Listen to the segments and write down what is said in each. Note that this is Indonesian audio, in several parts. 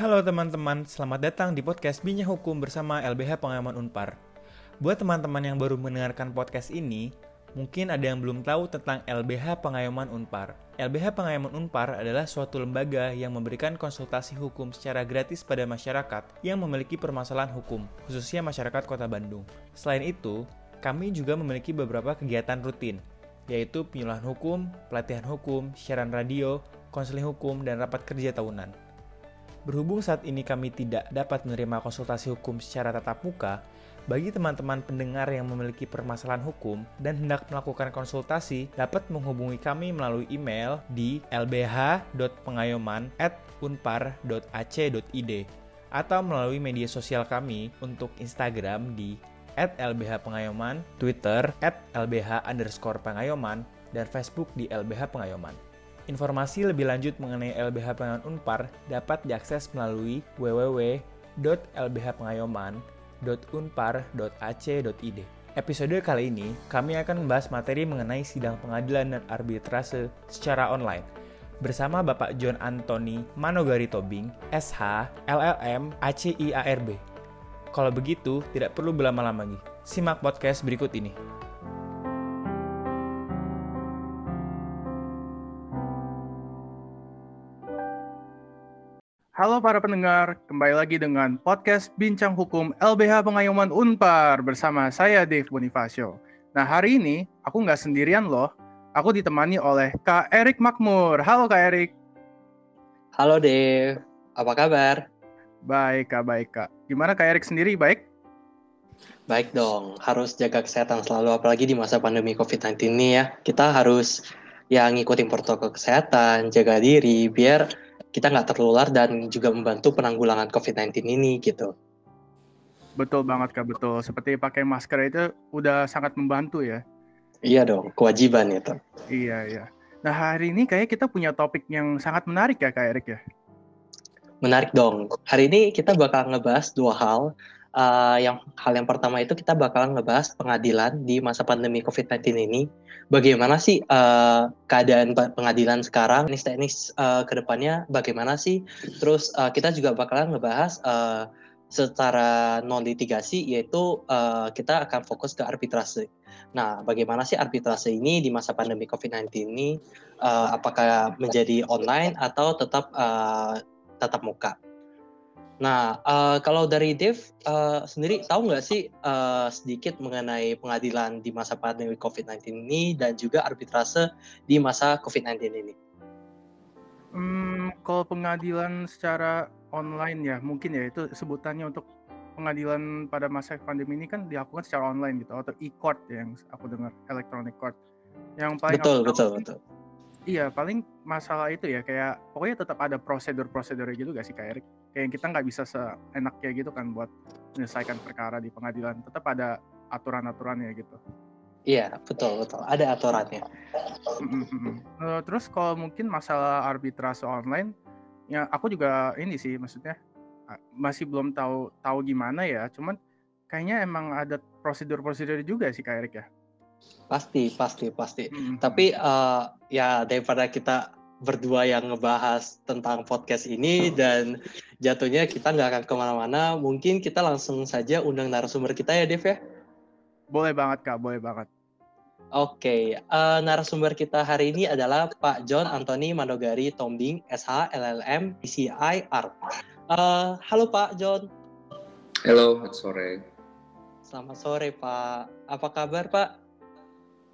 Halo teman-teman, selamat datang di podcast Binya Hukum bersama LBH Pengayoman Unpar. Buat teman-teman yang baru mendengarkan podcast ini, mungkin ada yang belum tahu tentang LBH Pengayoman Unpar. LBH Pengayoman Unpar adalah suatu lembaga yang memberikan konsultasi hukum secara gratis pada masyarakat yang memiliki permasalahan hukum, khususnya masyarakat Kota Bandung. Selain itu, kami juga memiliki beberapa kegiatan rutin, yaitu penyuluhan hukum, pelatihan hukum, siaran radio, konseling hukum, dan rapat kerja tahunan. Berhubung saat ini kami tidak dapat menerima konsultasi hukum secara tatap muka, bagi teman-teman pendengar yang memiliki permasalahan hukum dan hendak melakukan konsultasi dapat menghubungi kami melalui email di lbh.pengayoman@unpar.ac.id atau melalui media sosial kami untuk Instagram di @lbhpengayoman, Twitter @lbh underscore pengayoman, dan Facebook di LBH Pengayoman. Informasi lebih lanjut mengenai LBH Pengayoman Unpar dapat diakses melalui www.lbhpengayoman.unpar.ac.id. Episode kali ini, kami akan membahas materi mengenai sidang pengadilan dan arbitrase secara online bersama Bapak John Anthony Manogari Tobing, SH, LLM, ACIARB. Kalau begitu, tidak perlu berlama-lama lagi. Simak podcast berikut ini. Halo para pendengar, kembali lagi dengan podcast Bincang Hukum LBH Pengayoman Unpar bersama saya Dave Bonifacio. Nah hari ini aku nggak sendirian loh, aku ditemani oleh Kak Erik Makmur. Halo Kak Erik. Halo Dave, apa kabar? Baik Kak, baik Kak. Gimana Kak Erik sendiri, baik? Baik dong, harus jaga kesehatan selalu apalagi di masa pandemi COVID-19 ini ya. Kita harus ya ngikutin protokol kesehatan, jaga diri biar kita nggak tertular dan juga membantu penanggulangan COVID-19 ini gitu. Betul banget Kak, betul. Seperti pakai masker itu udah sangat membantu ya. Iya dong, kewajiban itu. Iya, iya. Nah hari ini kayak kita punya topik yang sangat menarik ya Kak Erik ya. Menarik dong. Hari ini kita bakal ngebahas dua hal. Uh, yang hal yang pertama itu kita bakal ngebahas pengadilan di masa pandemi COVID-19 ini bagaimana sih uh, keadaan pengadilan sekarang, teknis-teknis uh, ke depannya bagaimana sih? Terus uh, kita juga bakalan ngebahas uh, secara non litigasi yaitu uh, kita akan fokus ke arbitrase. Nah, bagaimana sih arbitrase ini di masa pandemi COVID-19 ini? Uh, apakah menjadi online atau tetap uh, tatap muka? Nah, uh, kalau dari Dev uh, sendiri tahu nggak sih uh, sedikit mengenai pengadilan di masa pandemi COVID-19 ini dan juga arbitrase di masa COVID-19 ini? Hmm, kalau pengadilan secara online ya, mungkin ya itu sebutannya untuk pengadilan pada masa pandemi ini kan dilakukan secara online gitu atau e-court ya yang aku dengar electronic court. Yang paling betul betul betul. Iya, paling masalah itu ya kayak pokoknya tetap ada prosedur-prosedurnya gitu gak sih Kak Erik? Kayak kita nggak bisa seenak kayak gitu kan buat menyelesaikan perkara di pengadilan. Tetap ada aturan-aturannya gitu. Iya betul betul. Ada aturannya. Uh, terus kalau mungkin masalah arbitrase online ya aku juga ini sih maksudnya masih belum tahu tahu gimana ya. Cuman kayaknya emang ada prosedur-prosedur juga sih kak Erik ya? Pasti pasti pasti. Mm-hmm. tapi uh, ya daripada kita berdua yang ngebahas tentang podcast ini dan jatuhnya kita nggak akan ke mana-mana. Mungkin kita langsung saja undang narasumber kita ya, Dev ya? Boleh banget, Kak. Boleh banget. Oke, okay. uh, eh, narasumber kita hari ini adalah Pak John Anthony Mandogari Tombing, SH, LLM, DCIR. Uh, halo Pak John. Halo, selamat sore. Selamat sore Pak. Apa kabar Pak?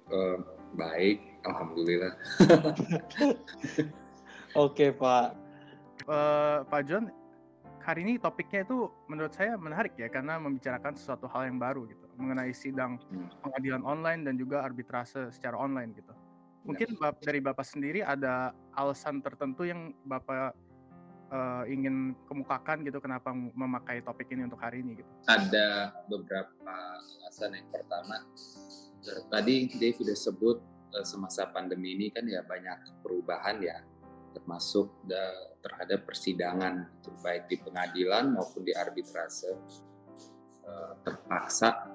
Uh, baik, Alhamdulillah. Oke Pak. Uh, Pak John, hari ini topiknya itu menurut saya menarik ya karena membicarakan sesuatu hal yang baru gitu mengenai sidang hmm. pengadilan online dan juga arbitrase secara online gitu. Mungkin ya. dari Bapak sendiri ada alasan tertentu yang Bapak uh, ingin kemukakan gitu kenapa memakai topik ini untuk hari ini gitu? Ada beberapa alasan. Yang pertama, tadi Dave sudah sebut Eh, semasa pandemi ini kan ya banyak perubahan ya termasuk terhadap persidangan gitu, baik di pengadilan maupun di arbitrase. Eh, terpaksa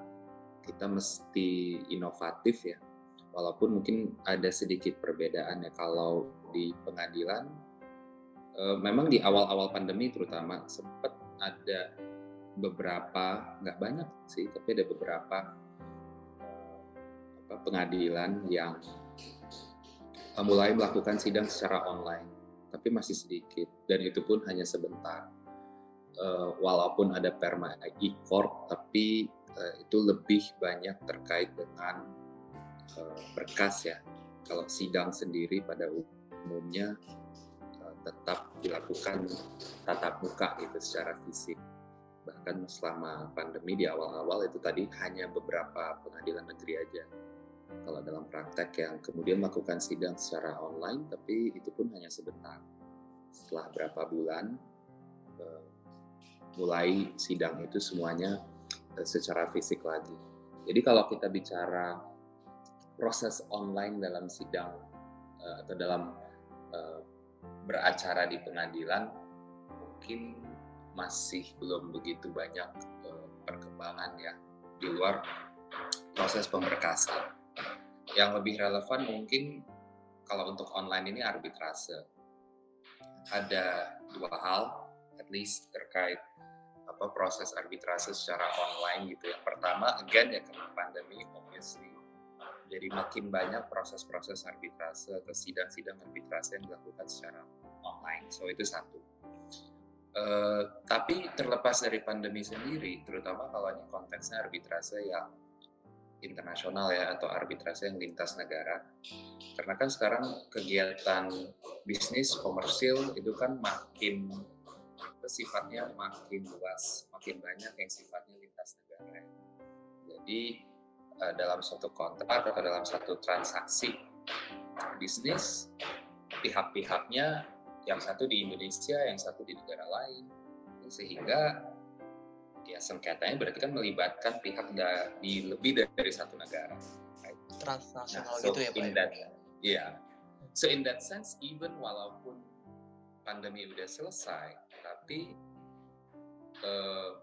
kita mesti inovatif ya walaupun mungkin ada sedikit perbedaan ya. Kalau di pengadilan uh, memang di awal-awal pandemi terutama sempat ada beberapa nggak banyak sih tapi ada beberapa apa, pengadilan yang mulai melakukan sidang secara online tapi masih sedikit. Dan itu pun hanya sebentar. Uh, walaupun ada perma e-court tapi uh, itu lebih banyak terkait dengan uh, berkas ya. Kalau sidang sendiri pada umumnya uh, tetap dilakukan tatap muka gitu secara fisik. Bahkan selama pandemi di awal-awal itu tadi hanya beberapa pengadilan negeri aja kalau dalam praktek yang kemudian melakukan sidang secara online tapi itu pun hanya sebentar setelah berapa bulan uh, mulai sidang itu semuanya uh, secara fisik lagi jadi kalau kita bicara proses online dalam sidang uh, atau dalam beracara di pengadilan mungkin masih belum begitu banyak perkembangan ya di luar proses pemberkasan. Yang lebih relevan mungkin kalau untuk online ini arbitrase. Ada dua hal, at least terkait apa proses arbitrase secara online gitu. Yang pertama, again ya karena pandemi, obviously jadi makin banyak proses-proses arbitrase atau sidang-sidang arbitrase yang dilakukan secara online. So itu satu. Uh, tapi terlepas dari pandemi sendiri, terutama kalau ini konteksnya arbitrase yang internasional ya atau arbitrase yang lintas negara, karena kan sekarang kegiatan bisnis komersil itu kan makin sifatnya makin luas, makin banyak yang sifatnya lintas negara. Jadi uh, dalam suatu kontrak atau dalam satu transaksi bisnis, pihak-pihaknya yang satu di Indonesia, yang satu di negara lain, sehingga ya sengketanya berarti kan melibatkan pihak di lebih dari satu negara. Right? Transnasional nah, so gitu ya Pak? In ya? that, yeah. So in that sense, even walaupun pandemi udah selesai, tapi uh,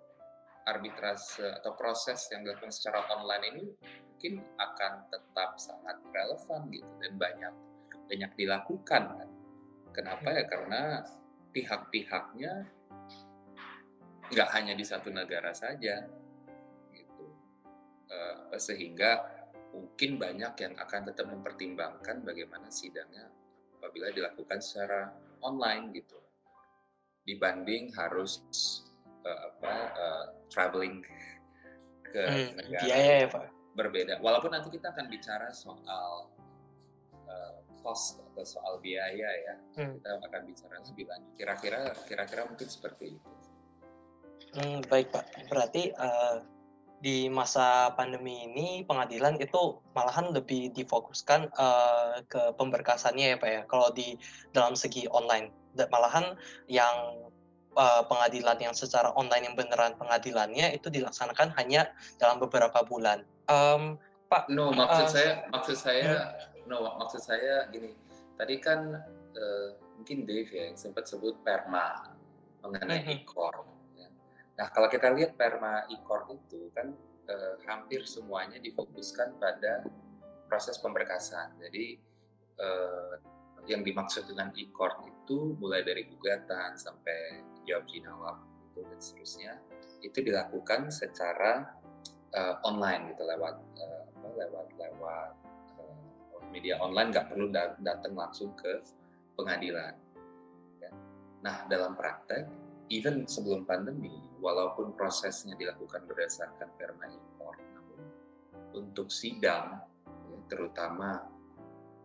arbitrase atau proses yang dilakukan secara online ini mungkin akan tetap sangat relevan gitu dan banyak banyak dilakukan kan Kenapa ya? Karena pihak-pihaknya nggak hanya di satu negara saja, gitu. Uh, sehingga mungkin banyak yang akan tetap mempertimbangkan bagaimana sidangnya apabila dilakukan secara online gitu, dibanding harus uh, apa uh, traveling ke hmm, negara biaya ya pak berbeda. Walaupun nanti kita akan bicara soal cost atau soal biaya ya hmm. kita akan bicara lebih lanjut kira-kira kira-kira mungkin seperti itu hmm, baik pak berarti uh, di masa pandemi ini pengadilan itu malahan lebih difokuskan uh, ke pemberkasannya ya pak ya kalau di dalam segi online malahan yang uh, pengadilan yang secara online yang beneran pengadilannya itu dilaksanakan hanya dalam beberapa bulan um, Pak. No, maksud uh, saya maksud saya hmm no maksud saya gini tadi kan uh, mungkin Dave ya yang sempat sebut perma mengenai mm -hmm. ya. Nah kalau kita lihat perma ikor itu kan uh, hampir semuanya difokuskan pada proses pemberkasan jadi uh, yang dimaksud dengan ikor itu mulai dari gugatan sampai jawab jinawab itu dan seterusnya itu dilakukan secara uh, online gitu lewat uh, lewat lewat media online nggak perlu datang langsung ke pengadilan. Nah, dalam praktek, even sebelum pandemi, walaupun prosesnya dilakukan berdasarkan perma impor, namun untuk sidang, ya, terutama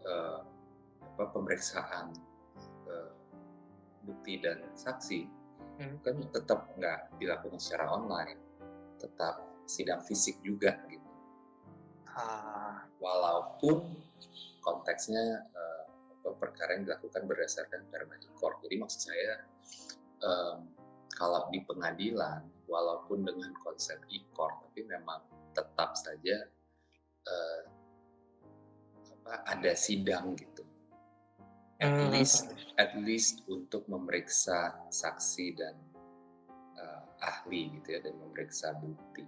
eh, apa, pemeriksaan eh, bukti dan saksi, hmm. kan tetap nggak dilakukan secara online, tetap sidang fisik juga gitu. Ah. Walaupun konteksnya uh, perkara yang dilakukan berdasarkan permanent court. Jadi maksud saya um, kalau di pengadilan walaupun dengan konsep e-court tapi memang tetap saja uh, apa, ada sidang gitu. At hmm. least at least untuk memeriksa saksi dan uh, ahli gitu ya dan memeriksa bukti.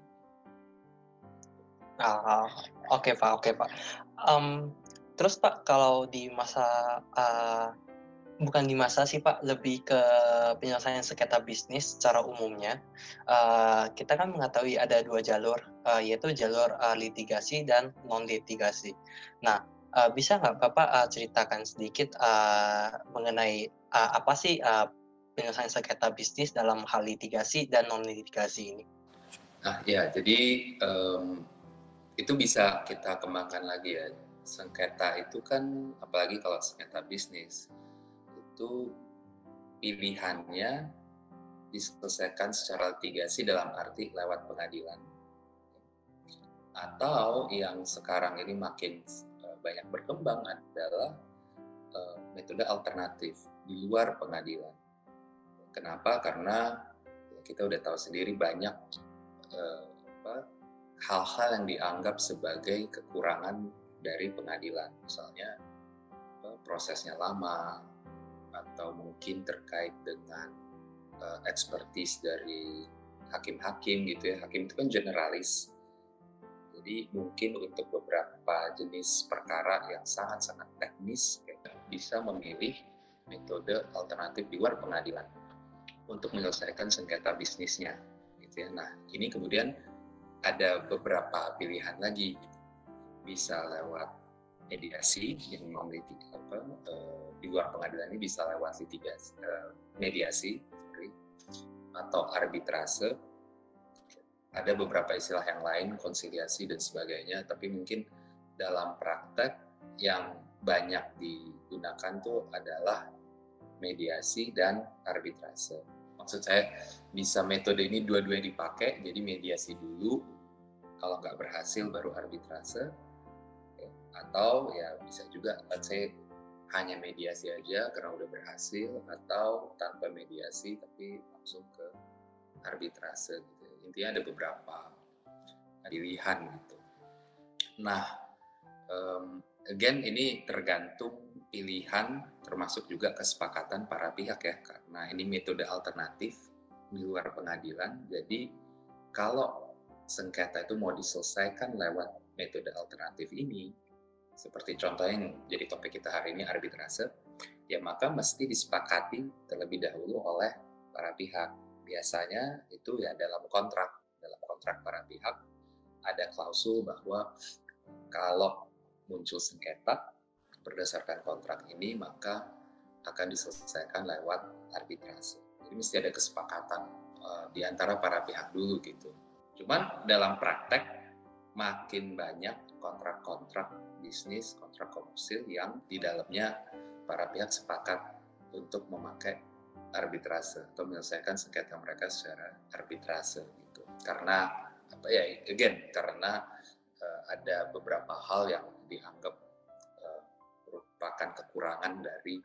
Ah, oke okay, pak, oke okay, pak. Um, Terus Pak, kalau di masa uh, bukan di masa sih Pak, lebih ke penyelesaian sengketa bisnis secara umumnya. Uh, kita kan mengetahui ada dua jalur, uh, yaitu jalur uh, litigasi dan non litigasi. Nah, uh, bisa nggak Bapak uh, ceritakan sedikit uh, mengenai uh, apa sih uh, penyelesaian sengketa bisnis dalam hal litigasi dan non litigasi ini? Nah, ya, jadi um, itu bisa kita kembangkan lagi ya. Sengketa itu kan, apalagi kalau sengketa bisnis, itu pilihannya diselesaikan secara litigasi dalam arti lewat pengadilan. Atau yang sekarang ini makin eh, banyak berkembang adalah uh, metode alternatif di luar pengadilan. Kenapa? Karena ya kita udah tahu sendiri banyak uh, hal-hal yang dianggap sebagai kekurangan dari pengadilan. Misalnya prosesnya lama, atau mungkin terkait dengan uh, ekspertis dari hakim-hakim gitu ya. Hakim itu kan generalis. Jadi mungkin untuk beberapa jenis perkara yang sangat-sangat teknis ya, bisa memilih metode alternatif di luar pengadilan untuk menyelesaikan sengketa bisnisnya gitu ya. Nah, ini kemudian ada beberapa pilihan lagi bisa lewat mediasi yang memiliki apa uh, di luar pengadilan ini bisa lewat litigasi, uh, mediasi, sorry, atau arbitrase. Ada beberapa istilah yang lain, konsiliasi dan sebagainya, tapi mungkin dalam praktek yang banyak digunakan tuh adalah mediasi dan arbitrase. Maksud saya bisa metode ini dua-duanya dipakai, jadi mediasi dulu, kalau nggak berhasil baru arbitrase, atau ya bisa juga let's say hanya mediasi aja karena udah berhasil atau tanpa mediasi tapi langsung ke arbitrase gitu. Intinya ada beberapa pilihan gitu. Nah, um, again ini tergantung pilihan termasuk juga kesepakatan para pihak ya karena ini metode alternatif di luar pengadilan. Jadi kalau sengketa itu mau diselesaikan lewat metode alternatif ini, seperti contohnya yang jadi topik kita hari ini arbitrase, ya maka mesti disepakati terlebih dahulu oleh para pihak. Biasanya itu ya dalam kontrak, dalam kontrak para pihak ada klausul bahwa kalau muncul sengketa berdasarkan kontrak ini maka akan diselesaikan lewat arbitrase. Jadi mesti ada kesepakatan uh, di antara para pihak dulu gitu. Cuman dalam praktek makin banyak kontrak-kontrak bisnis, kontrak komersil yang di dalamnya para pihak sepakat untuk memakai arbitrase atau menyelesaikan sengketa mereka secara arbitrase gitu. Karena apa ya again karena uh, ada beberapa hal yang dianggap uh, merupakan kekurangan dari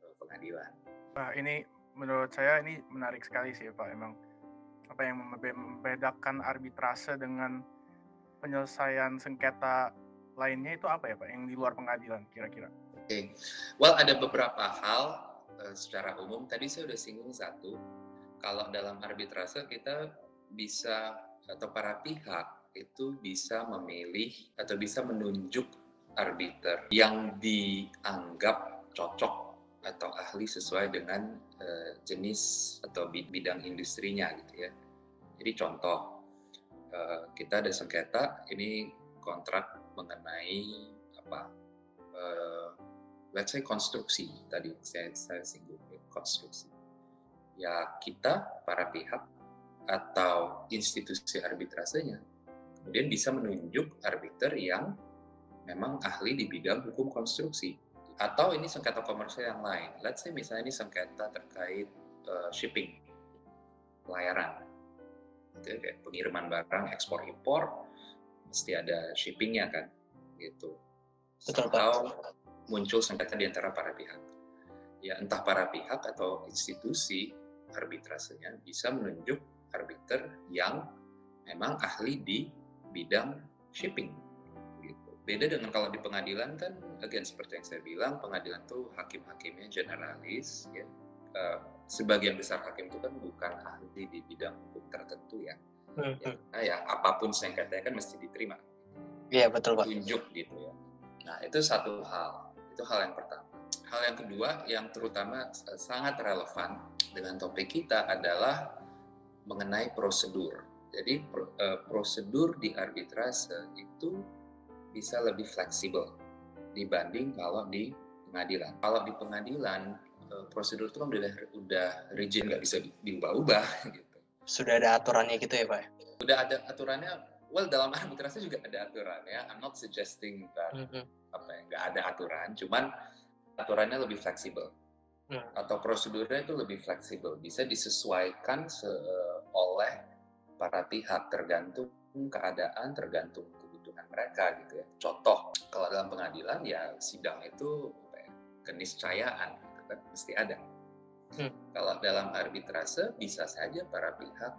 uh, pengadilan. Nah, ini menurut saya ini menarik sekali sih Pak emang apa yang membedakan arbitrase dengan penyelesaian sengketa lainnya itu apa ya Pak yang di luar pengadilan kira-kira? Oke, okay. well ada beberapa hal uh, secara umum. Tadi saya sudah singgung satu. Kalau dalam arbitrase kita bisa atau para pihak itu bisa memilih atau bisa menunjuk arbiter yang dianggap cocok atau ahli sesuai dengan uh, jenis atau bidang industrinya gitu ya. Jadi contoh uh, kita ada sengketa ini kontrak mengenai apa uh, let's say konstruksi tadi saya saya singgung ya, konstruksi. Ya kita para pihak atau institusi arbitrasenya kemudian bisa menunjuk arbiter yang memang ahli di bidang hukum konstruksi. Atau ini sengketa komersial yang lain. Let's say misalnya ini sengketa terkait uh, shipping pelayaran gitu, kayak pengiriman barang ekspor impor mesti ada shippingnya kan gitu. Betul, atau muncul sengketa di antara para pihak. Ya entah para pihak atau institusi arbitrasenya bisa menunjuk arbiter yang memang ahli di bidang shipping gitu. beda dengan kalau di pengadilan kan again seperti yang saya bilang pengadilan tuh hakim-hakimnya generalis ya uh, sebagian besar hakim itu kan bukan ahli di bidang hukum tertentu ya Hmm, ya, nah, ya apa pun sengketanya kan mesti diterima. Iya betul pak. Tunjuk gitu ya. Nah itu satu hal, itu hal yang pertama. hal yang kedua yang terutama sangat relevan dengan topik kita adalah mengenai prosedur. Jadi prosedur di arbitrase itu bisa lebih fleksibel dibanding kalau di pengadilan. Kalau di pengadilan prosedur itu kan udah udah rigid nggak bisa diubah-ubah gitu. Sudah ada aturannya gitu ya pak? Udah ada aturannya. Well dalam arbitrase juga ada aturannya. I'm not suggesting that mm -hmm. apa ya nggak ada aturan, cuman aturannya lebih fleksibel mm. atau prosedurnya itu lebih fleksibel, bisa disesuaikan oleh para pihak tergantung keadaan, tergantung kebutuhan mereka gitu ya. Contoh kalau dalam pengadilan ya sidang itu ya, keniscayaan kan mesti ada. Hmm. Kalau dalam arbitrase bisa saja para pihak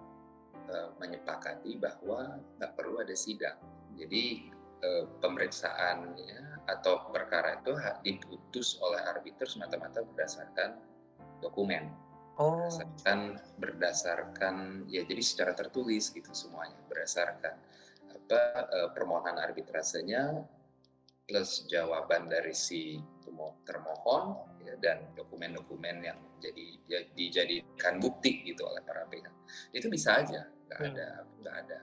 uh, menyepakati bahwa nggak perlu ada sidang. Jadi uh, pemeriksaannya atau perkara itu diputus oleh arbiter semata-mata berdasarkan dokumen. Oh. Berdasarkan berdasarkan ya jadi secara tertulis gitu semuanya berdasarkan apa uh, permohonan arbitrasenya plus jawaban dari si termohon dan dokumen-dokumen yang jadi ya, dijadikan bukti gitu oleh para pihak itu bisa aja nggak hmm. ada nggak ada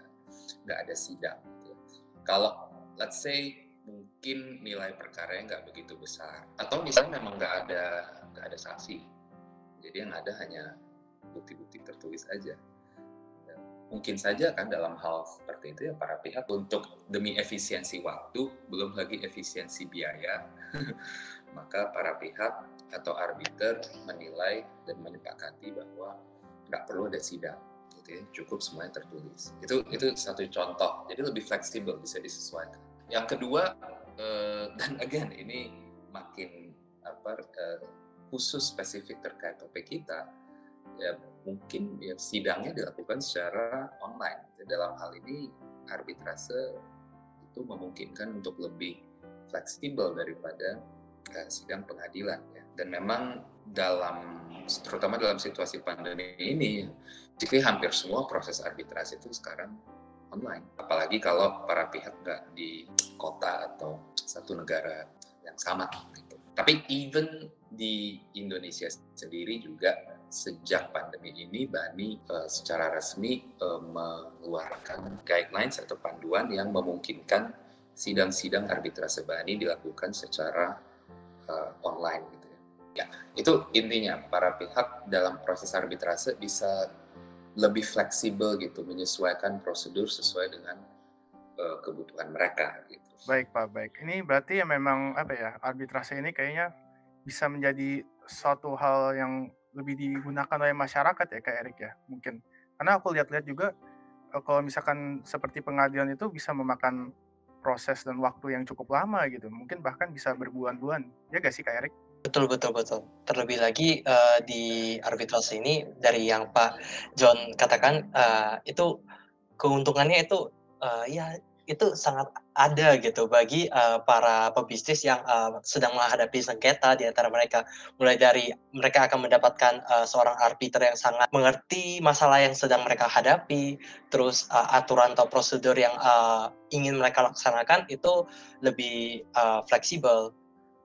nggak ada sidang gitu. Ya. kalau let's say mungkin nilai perkara nggak begitu besar atau misalnya memang nggak ada nggak ada saksi jadi yang ada hanya bukti-bukti tertulis aja mungkin saja kan dalam hal seperti itu ya para pihak untuk demi efisiensi waktu belum lagi efisiensi biaya maka para pihak atau arbiter menilai dan menyepakati bahwa nggak perlu ada sidang gitu ya. Cukup semuanya tertulis. Itu itu satu contoh. Jadi lebih fleksibel bisa disesuaikan. Yang kedua uh, dan again ini makin apa uh, khusus spesifik terkait topik kita ya mungkin ya sidangnya dilakukan secara online. Dalam hal ini arbitrase itu memungkinkan untuk lebih fleksibel daripada sidang pengadilan ya. Dan memang dalam terutama dalam situasi pandemi ini, jadi hampir semua proses arbitrase itu sekarang online. Apalagi kalau para pihak nggak di kota atau satu negara yang sama. Gitu. Tapi even di Indonesia sendiri juga sejak pandemi ini Bani uh, secara resmi uh, mengeluarkan guidelines atau panduan yang memungkinkan sidang-sidang arbitrase Bani dilakukan secara uh, online gitu ya. Ya, itu intinya para pihak dalam proses arbitrase bisa lebih fleksibel gitu menyesuaikan prosedur sesuai dengan uh, kebutuhan mereka gitu. Baik Pak, baik. Ini berarti ya memang apa ya arbitrase ini kayaknya bisa menjadi suatu hal yang lebih digunakan oleh masyarakat ya Kak Erik ya mungkin karena aku lihat-lihat juga eh, kalau misalkan seperti pengadilan itu bisa memakan proses dan waktu yang cukup lama gitu mungkin bahkan bisa berbulan-bulan ya gak sih Kak Erik? Betul betul betul. Terlebih lagi uh, di arbitrase ini dari yang Pak John katakan uh, itu keuntungannya itu uh, ya itu sangat ada gitu bagi uh, para pebisnis yang uh, sedang menghadapi sengketa di antara mereka. Mulai dari mereka akan mendapatkan uh, seorang arbiter yang sangat mengerti masalah yang sedang mereka hadapi, terus uh, aturan atau prosedur yang uh, ingin mereka laksanakan itu lebih uh, fleksibel.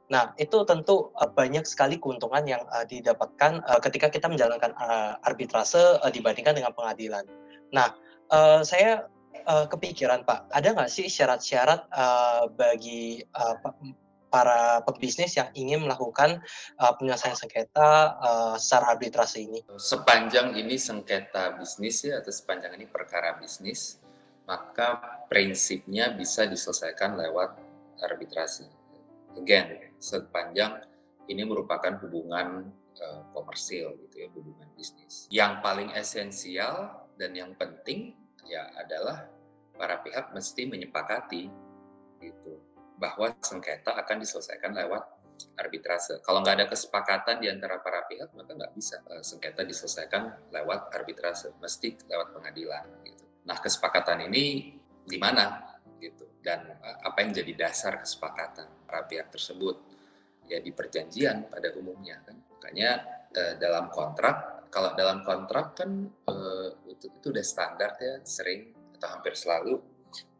Nah, itu tentu banyak sekali keuntungan yang didapatkan ketika kita menjalankan arbitrase dibandingkan dengan pengadilan. Nah, saya uh, kepikiran Pak, ada nggak sih syarat-syarat uh, bagi uh, para pebisnis yang ingin melakukan uh, penyelesaian sengketa uh, secara arbitrase ini? Sepanjang ini sengketa bisnis ya atau sepanjang ini perkara bisnis, maka prinsipnya bisa diselesaikan lewat arbitrasi. Again, sepanjang ini merupakan hubungan uh, komersil gitu ya, hubungan bisnis. Yang paling esensial dan yang penting ya adalah para pihak mesti menyepakati gitu bahwa sengketa akan diselesaikan lewat arbitrase. Kalau nggak ada kesepakatan di antara para pihak, maka nggak bisa uh, sengketa diselesaikan lewat arbitrase, mesti lewat pengadilan. Gitu. Nah, kesepakatan ini di mana gitu dan uh, apa yang jadi dasar kesepakatan para pihak tersebut ya di perjanjian pada umumnya kan. Makanya uh, dalam kontrak, kalau dalam kontrak kan uh, itu, itu udah standar ya, sering atau hampir selalu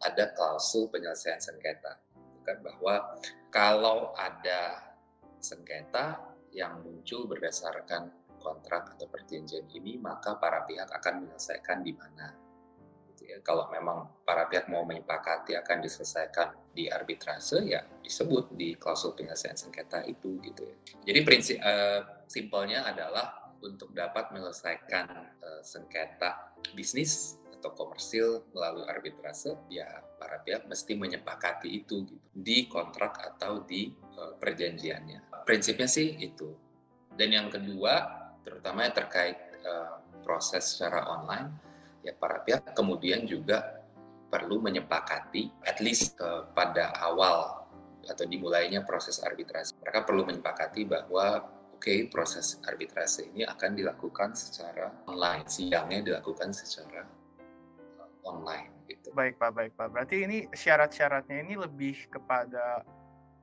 ada klausul penyelesaian sengketa kan bahwa kalau ada sengketa yang muncul berdasarkan kontrak atau perjanjian ini, maka para pihak akan menyelesaikan di mana. Gitu ya. Kalau memang para pihak mau menyepakati akan diselesaikan di arbitrase, ya disebut di klausul penyelesaian sengketa itu gitu ya. Jadi prinsip uh, simpelnya adalah untuk dapat menyelesaikan uh, sengketa bisnis atau komersil melalui arbitrase, ya para pihak mesti menyepakati itu gitu, di kontrak atau di uh, perjanjiannya. Prinsipnya sih itu. Dan yang kedua, terutama yang terkait uh, proses secara online, ya para pihak kemudian juga perlu menyepakati, at least uh, pada awal atau dimulainya proses arbitrase. Mereka perlu menyepakati bahwa oke okay, proses arbitrase ini akan dilakukan secara online, sidangnya dilakukan secara online gitu. Baik Pak, baik Pak. Berarti ini syarat-syaratnya ini lebih kepada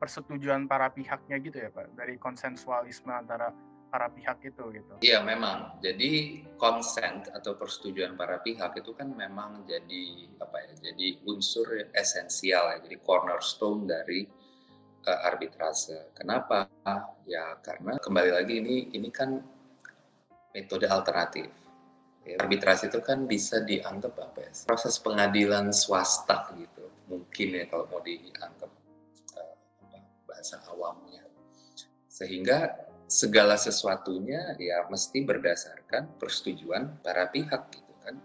persetujuan para pihaknya gitu ya Pak, dari konsensualisme antara para pihak itu gitu. Iya memang. Jadi consent atau persetujuan para pihak itu kan memang jadi apa ya? Jadi unsur esensial ya. Jadi cornerstone dari arbitrase. Kenapa? Ya karena kembali lagi ini ini kan metode alternatif Ya, arbitrasi itu kan bisa dianggap apa ya? Proses pengadilan swasta gitu. Mungkin ya kalau mau dianggap uh, bahasa awamnya. Sehingga segala sesuatunya ya mesti berdasarkan persetujuan para pihak gitu kan.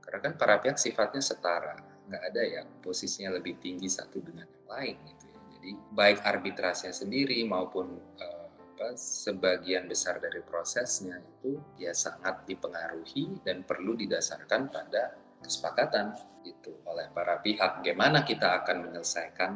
Karena kan para pihak sifatnya setara, nggak ada yang posisinya lebih tinggi satu dengan yang lain gitu ya. Jadi baik arbitrasinya sendiri maupun uh, apa sebagian besar dari prosesnya itu ya sangat dipengaruhi dan perlu didasarkan pada kesepakatan itu oleh para pihak. Bagaimana kita akan menyelesaikan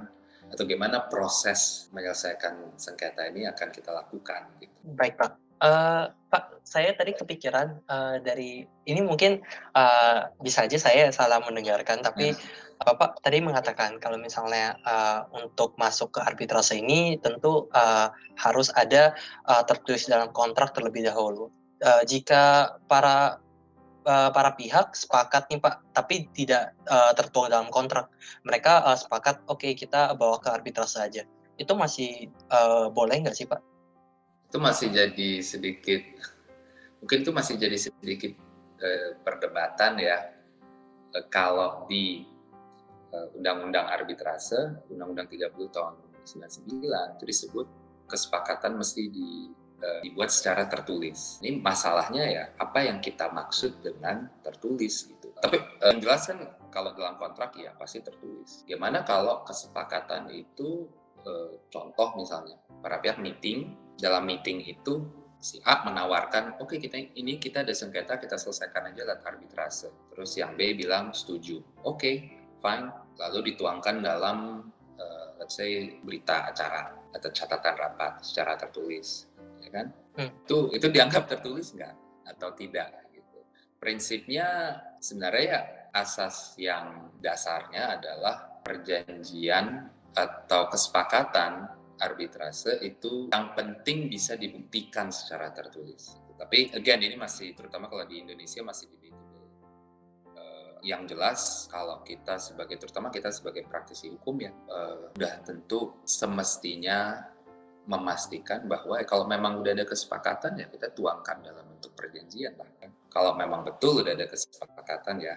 atau bagaimana proses menyelesaikan sengketa ini akan kita lakukan. Gitu. Baik Pak. Uh, Pak, saya tadi kepikiran uh, dari ini mungkin uh, bisa aja saya salah mendengarkan, tapi hmm Bapak tadi mengatakan kalau misalnya uh, untuk masuk ke arbitrase ini tentu uh, harus ada uh, tertulis dalam kontrak terlebih dahulu. Uh, jika para para pihak sepakat nih Pak, tapi tidak uh, tertuang dalam kontrak, mereka uh, sepakat oke okay, kita bawa ke arbitrase saja. Itu masih uh, boleh nggak sih Pak? Itu masih jadi sedikit, mungkin itu masih jadi sedikit uh, perdebatan ya. Uh, kalau di Eh, Undang-Undang Arbitrase, Undang-Undang 30 tahun 99 itu disebut kesepakatan mesti di, uh, dibuat secara tertulis. Ini masalahnya ya apa yang kita maksud dengan tertulis gitu. Tapi uh, menjelaskan kalau dalam kontrak ya pasti tertulis. Gimana kalau kesepakatan itu uh, contoh misalnya para pihak meeting dalam meeting itu si A menawarkan, oke okay, kita ini kita ada sengketa kita selesaikan aja lewat arbitrase. Terus yang B bilang setuju, oke okay, fine, lalu dituangkan dalam uh, let's say berita acara atau catatan rapat secara tertulis, ya kan? Hmm. Itu itu dianggap tertulis nggak atau tidak? Gitu. Prinsipnya sebenarnya ya asas yang dasarnya adalah perjanjian atau kesepakatan arbitrase itu yang penting bisa dibuktikan secara tertulis. Tapi again ini masih terutama kalau di Indonesia masih di yang jelas kalau kita sebagai terutama kita sebagai praktisi hukum ya uh, tentu semestinya memastikan bahwa kalau memang udah ada kesepakatan ya kita tuangkan dalam bentuk perjanjian lah kan. Kalau memang betul udah ada kesepakatan ya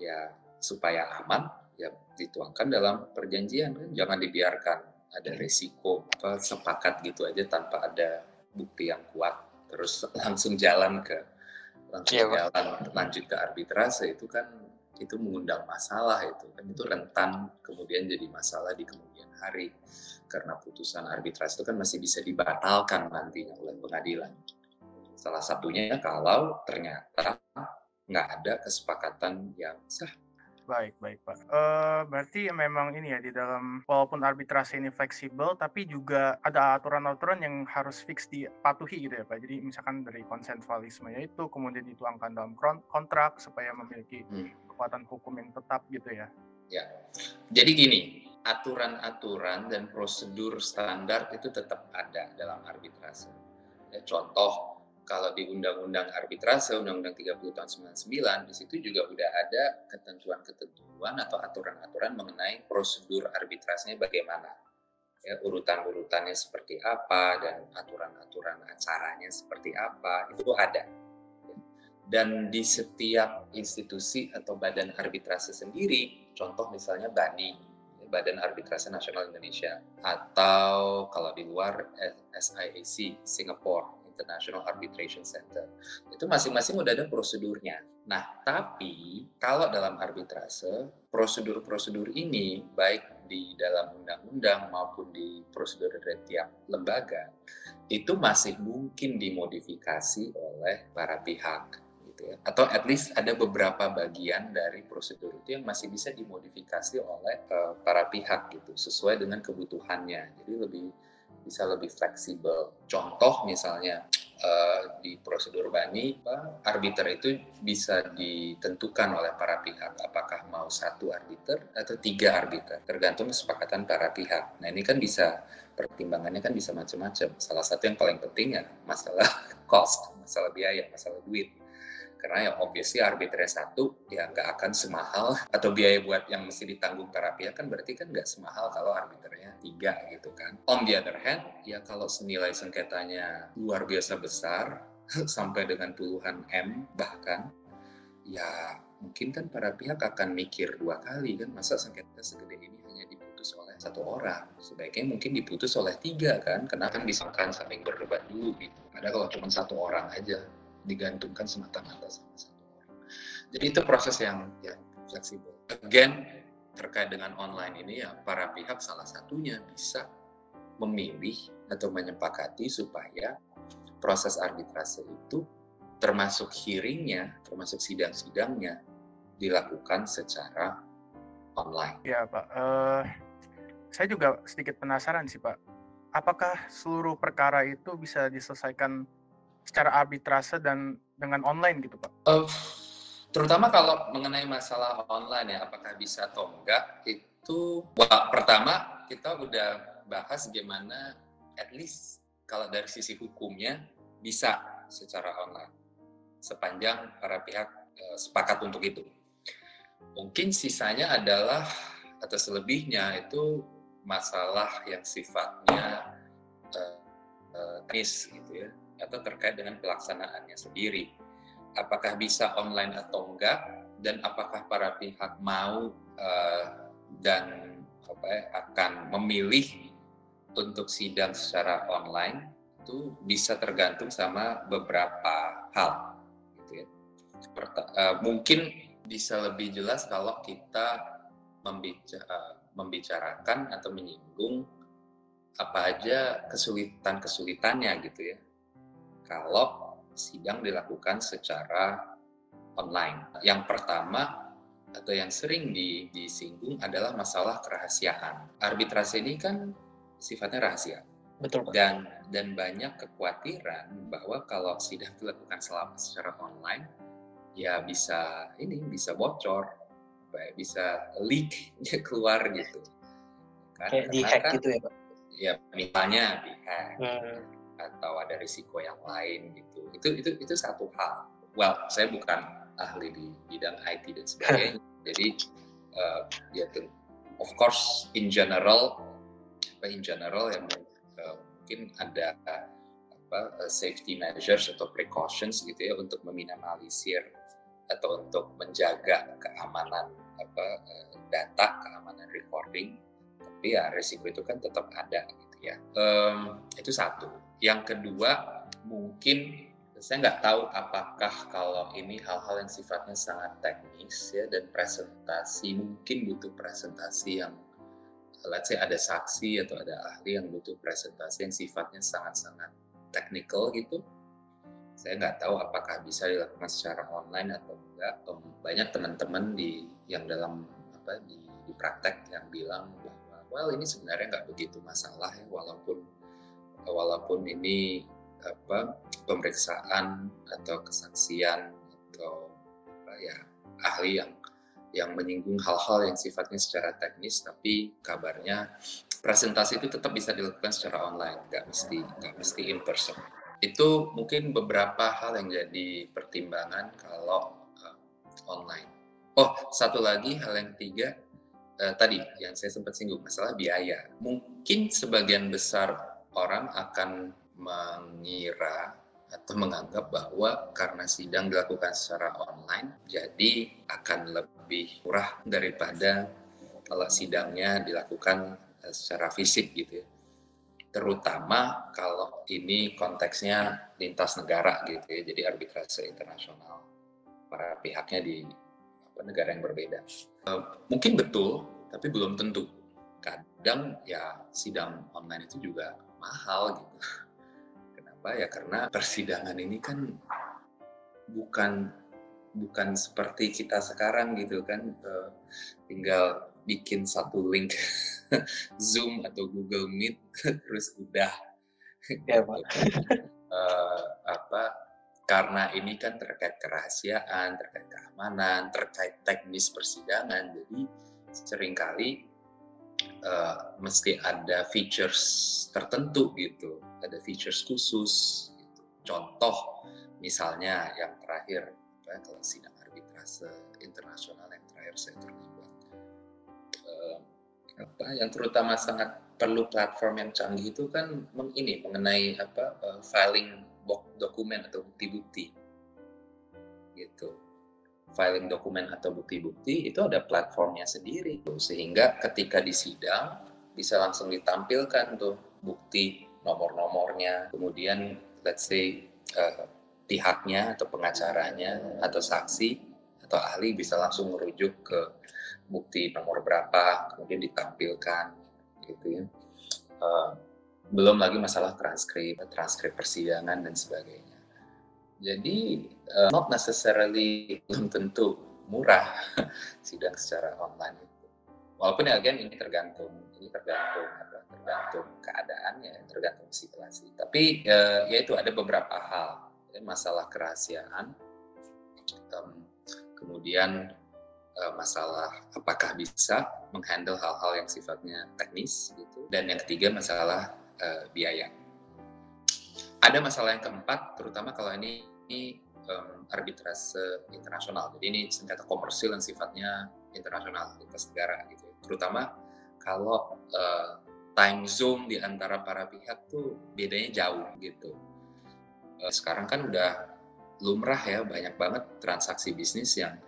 ya supaya aman ya dituangkan dalam perjanjian kan jangan dibiarkan ada resiko apa sepakat gitu aja tanpa ada bukti yang kuat. Terus langsung jalan ke langsung ya, jalan lanjut ke arbitrase itu kan itu mengundang masalah itu. Kan itu rentan kemudian jadi masalah di kemudian hari. Karena putusan arbitrase itu kan masih bisa dibatalkan nantinya oleh pengadilan. Salah satunya kalau ternyata nggak ada kesepakatan yang sah Baik, baik Pak. Uh, berarti memang ini ya di dalam walaupun arbitrase ini fleksibel, tapi juga ada aturan-aturan yang harus fix dipatuhi gitu ya Pak. Jadi misalkan dari konsensualisme itu kemudian dituangkan dalam kontrak supaya memiliki hmm. kekuatan hukum yang tetap gitu ya. Ya, jadi gini, aturan-aturan dan prosedur standar itu tetap ada dalam arbitrase. Ya, contoh kalau di Undang-Undang Arbitrase, Undang-Undang 30 tahun 99, di situ juga udah ada ketentuan-ketentuan atau aturan-aturan mengenai prosedur arbitrasenya bagaimana. ya urutan-urutannya seperti apa dan aturan-aturan acaranya seperti apa itu ada dan di setiap institusi atau badan arbitrase sendiri contoh misalnya BANI Badan Arbitrase Nasional Indonesia atau kalau di luar SIAC Singapore International Arbitration Center itu masing-masing udah ada prosedurnya. Nah, tapi kalau dalam arbitrase prosedur-prosedur ini baik di dalam undang-undang maupun di prosedur dari tiap lembaga itu masih mungkin dimodifikasi oleh para pihak gitu ya. Atau at least ada beberapa bagian dari prosedur itu yang masih bisa dimodifikasi oleh uh, para pihak gitu sesuai dengan kebutuhannya. Jadi lebih bisa lebih fleksibel. Contoh misalnya uh, di prosedur bani, arbiter itu bisa ditentukan oleh para pihak apakah mau satu arbiter atau tiga arbiter, tergantung kesepakatan para pihak. Nah ini kan bisa pertimbangannya kan bisa macam-macam. Salah satu yang paling penting ya masalah cost, masalah biaya, masalah duit karena ya obviously arbitrnya satu ya nggak akan semahal. Atau biaya buat yang mesti ditanggung para pihak kan berarti kan nggak semahal kalau arbitrnya tiga gitu kan. On the other hand ya kalau senilai sengketanya luar biasa besar sampai dengan puluhan M bahkan ya mungkin kan para pihak akan mikir dua kali kan masa sengketa segede ini hanya diputus oleh satu orang? Sebaiknya mungkin diputus oleh tiga kan kenapa kan bisa kan saling berdebat dulu gitu. Ada kalau cuma satu orang aja digantungkan semata-mata sama satu orang. Jadi itu proses yang yang fleksibel. Again terkait dengan online ini ya para pihak salah satunya bisa memilih atau menyepakati supaya proses arbitrase itu termasuk hearingnya, termasuk sidang-sidangnya dilakukan secara online. Ya Pak, uh, saya juga sedikit penasaran sih Pak. Apakah seluruh perkara itu bisa diselesaikan secara arbitrase dan dengan online gitu Pak? Uh, terutama kalau mengenai masalah online ya, apakah bisa atau enggak, itu wah, pertama kita udah bahas gimana at least kalau dari sisi hukumnya bisa secara online sepanjang para pihak uh, sepakat untuk itu. Mungkin sisanya adalah atau selebihnya itu masalah yang sifatnya uh, uh, teknis gitu ya atau terkait dengan pelaksanaannya sendiri. Apakah bisa online atau enggak dan apakah para pihak mau uh, dan apa ya, akan memilih untuk sidang secara online itu bisa tergantung sama beberapa hal gitu ya. Perta uh, mungkin bisa lebih jelas kalau kita membicara, uh, membicarakan atau menyinggung apa aja kesulitan-kesulitannya gitu ya kalau sidang dilakukan secara online. Yang pertama atau yang sering disinggung adalah masalah kerahasiaan. Arbitrase ini kan sifatnya rahasia. Betul. Dan dan banyak kekhawatiran bahwa kalau sidang dilakukan selama secara online ya bisa ini bisa bocor, bisa leak keluar gitu. Kan, Kayak di hack kan, gitu ya, Pak. Ya, misalnya di hack. Hmm atau ada risiko yang lain gitu. Itu itu itu satu hal. Well, saya bukan ahli di bidang IT dan sebagainya. Jadi uh, ya of course in general apa in general yang uh, mungkin ada apa uh, safety measures atau precautions gitu ya untuk meminimalisir atau untuk menjaga keamanan apa uh, data, keamanan recording. Tapi ya risiko itu kan tetap ada gitu ya. Um, itu satu yang kedua, mungkin saya nggak tahu apakah kalau ini hal-hal yang sifatnya sangat teknis ya dan presentasi mungkin butuh presentasi yang let's say ada saksi atau ada ahli yang butuh presentasi yang sifatnya sangat-sangat technical gitu. Saya nggak tahu apakah bisa dilakukan secara online atau enggak. Banyak teman-teman di yang dalam apa di, di praktek yang bilang bahwa well ini sebenarnya nggak begitu masalah ya walaupun walaupun ini apa pemeriksaan atau kesaksian atau apa ya ahli yang yang menyinggung hal-hal yang sifatnya secara teknis tapi kabarnya presentasi itu tetap bisa dilakukan secara online nggak mesti nggak mesti in person itu mungkin beberapa hal yang jadi pertimbangan kalau uh, online oh satu lagi hal yang ketiga uh, tadi yang saya sempat singgung masalah biaya. Mungkin sebagian besar orang akan mengira atau menganggap bahwa karena sidang dilakukan secara online, jadi akan lebih murah daripada kalau sidangnya dilakukan eh, secara fisik gitu ya. Terutama kalau ini konteksnya lintas negara gitu ya, jadi arbitrase internasional para pihaknya di negara yang berbeda. Uh, mungkin betul, tapi belum tentu. Kadang ya sidang online itu juga mahal gitu Kenapa ya? Karena persidangan ini kan bukan bukan seperti kita sekarang gitu kan, uh, tinggal bikin satu link Zoom atau Google Meet terus udah. Ya, Pak. uh, apa karena ini kan terkait kerahasiaan, terkait keamanan, terkait teknis persidangan, jadi sering kali uh, mesti ada features tertentu gitu ada features khusus. Gitu. Contoh misalnya yang terakhir apa, kalau sidang arbitrase internasional yang terakhir saya terlibat, uh, apa yang terutama sangat perlu platform yang canggih itu kan meng, ini mengenai apa uh, filing dokumen atau bukti-bukti gitu filing dokumen atau bukti-bukti itu ada platformnya sendiri sehingga ketika di sidang bisa langsung ditampilkan tuh bukti nomor-nomornya, kemudian let's say uh, pihaknya atau pengacaranya atau saksi atau ahli bisa langsung merujuk ke bukti nomor berapa, kemudian ditampilkan gitu ya. Uh, belum lagi masalah transkrip, transkrip persidangan dan sebagainya. Jadi uh, not necessarily belum tentu murah sidang secara online itu. Walaupun ya again ini tergantung, ini tergantung tergantung keadaannya, tergantung situasi. Tapi uh, ya itu ada beberapa hal, masalah kerahasiaan, kemudian uh, masalah apakah bisa menghandle hal-hal yang sifatnya teknis, gitu. Dan yang ketiga masalah uh, biaya. Ada masalah yang keempat, terutama kalau ini, ini um, arbitrase internasional. Jadi ini sengketa komersil yang sifatnya internasional lintas negara gitu. Ya. Terutama kalau uh, time zone di antara para pihak tuh bedanya jauh gitu. Eh, sekarang kan udah lumrah ya banyak banget transaksi bisnis yang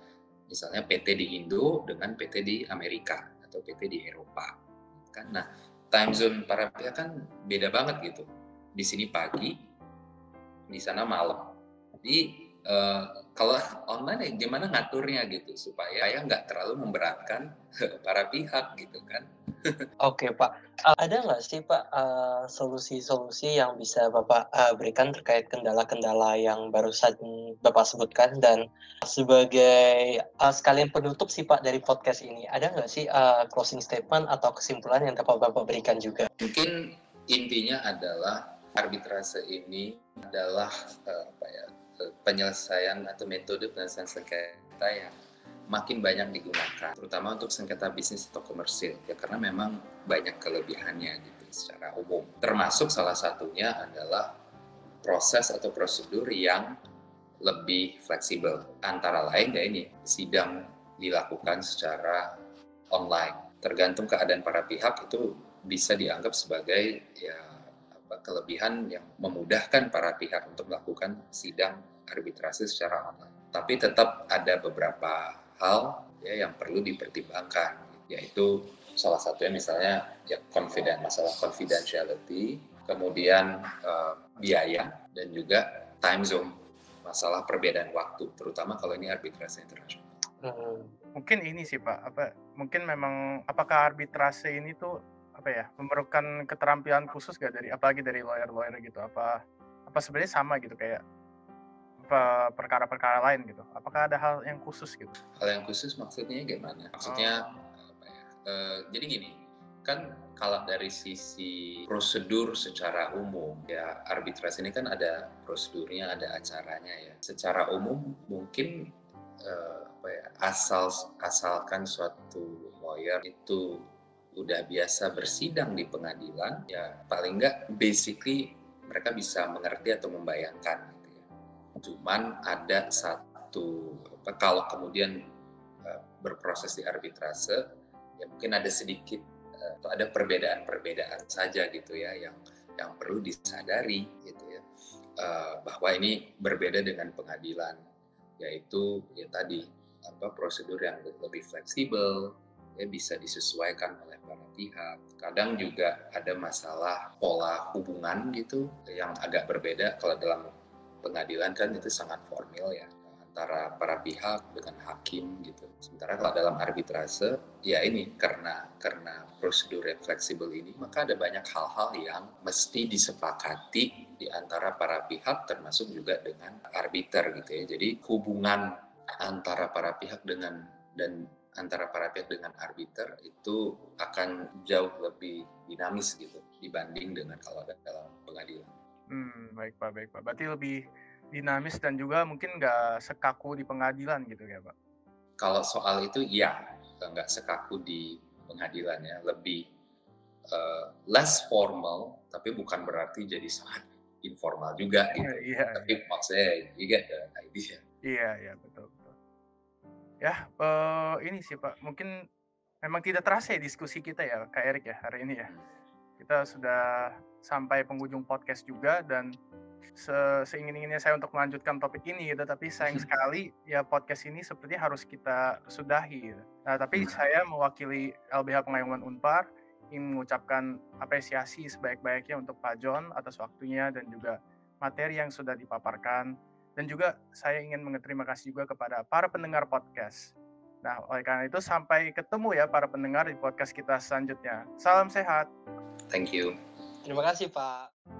misalnya PT di Indo dengan PT di Amerika atau PT di Eropa. Kan nah time zone para pihak kan beda banget gitu. Di sini pagi, di sana malam. Jadi uh, kalau online ya gimana ngaturnya gitu supaya ya nggak terlalu memberatkan para pihak gitu kan? Oke Pak, uh, ada nggak sih Pak uh, solusi-solusi yang bisa Bapak uh, berikan terkait kendala-kendala yang barusan Bapak sebutkan? Dan sebagai uh, sekalian penutup sih Pak dari podcast ini, ada nggak sih uh, closing statement atau kesimpulan yang dapat Bapak berikan juga? Mungkin intinya adalah arbitrase ini adalah uh, apa ya penyelesaian atau metode penyelesaian sengketa yang makin banyak digunakan, terutama untuk sengketa bisnis atau komersil, ya karena memang banyak kelebihannya gitu secara umum. Termasuk salah satunya adalah proses atau prosedur yang lebih fleksibel. Antara lain ya ini, sidang dilakukan secara online. Tergantung keadaan para pihak itu bisa dianggap sebagai ya kelebihan yang memudahkan para pihak untuk melakukan sidang arbitrase secara online. Tapi tetap ada beberapa hal ya yang perlu dipertimbangkan yaitu salah satunya misalnya ya confident masalah confidentiality kemudian uh, biaya dan juga time zone masalah perbedaan waktu terutama kalau ini arbitrase internasional. Hmm. Mungkin ini sih Pak, apa mungkin memang apakah arbitrase ini tuh apa ya memerlukan keterampilan khusus gak dari apalagi dari lawyer-lawyer gitu apa apa sebenarnya sama gitu kayak perkara-perkara lain gitu? Apakah ada hal yang khusus gitu? Hal yang khusus maksudnya gimana? Maksudnya oh. apa ya? Uh, jadi gini, kan kalau dari sisi prosedur secara umum ya arbitrasi ini kan ada prosedurnya, ada acaranya ya. Secara umum mungkin uh, apa ya, asal asalkan suatu lawyer itu udah biasa bersidang di pengadilan ya paling nggak basically mereka bisa mengerti atau membayangkan Cuman ada satu kalau kemudian uh, berproses di arbitrase ya mungkin ada sedikit uh, atau ada perbedaan-perbedaan saja gitu ya yang yang perlu disadari gitu ya uh, bahwa ini berbeda dengan pengadilan yaitu ya tadi apa prosedur yang lebih fleksibel ya bisa disesuaikan oleh para pihak. Kadang juga ada masalah pola hubungan gitu yang agak berbeda kalau dalam pengadilan kan itu sangat formal ya antara para pihak dengan hakim gitu. Sementara kalau dalam arbitrase ya ini karena karena prosedur yang fleksibel ini maka ada banyak hal-hal yang mesti disepakati di antara para pihak termasuk juga dengan arbiter gitu ya. Jadi hubungan antara para pihak dengan dan antara para pihak dengan arbiter itu akan jauh lebih dinamis gitu dibanding dengan kalau dalam pengadilan. Hmm, baik Pak, baik Pak. Berarti lebih dinamis dan juga mungkin nggak sekaku di pengadilan gitu ya Pak? Kalau soal itu ya nggak sekaku di pengadilan ya, lebih uh, less formal, tapi bukan berarti jadi sangat informal juga gitu. Iya, tapi iya. maksudnya you get the idea. Iya, iya betul betul. Ya, uh, ini sih Pak, mungkin memang tidak terasa ya diskusi kita ya Kak Erik ya hari ini ya. Hmm. Kita sudah sampai penghujung podcast juga dan se seingin-inginnya saya untuk melanjutkan topik ini gitu, tapi sayang sekali ya podcast ini sepertinya harus kita sudahi gitu. Nah, tapi hmm. saya mewakili LBH Pengayuman Unpar ingin mengucapkan apresiasi sebaik-baiknya untuk Pak John atas waktunya dan juga materi yang sudah dipaparkan dan juga saya ingin mengucapkan terima kasih juga kepada para pendengar podcast. Nah, oleh karena itu sampai ketemu ya para pendengar di podcast kita selanjutnya. Salam sehat. Thank you. Terima kasih, Pak.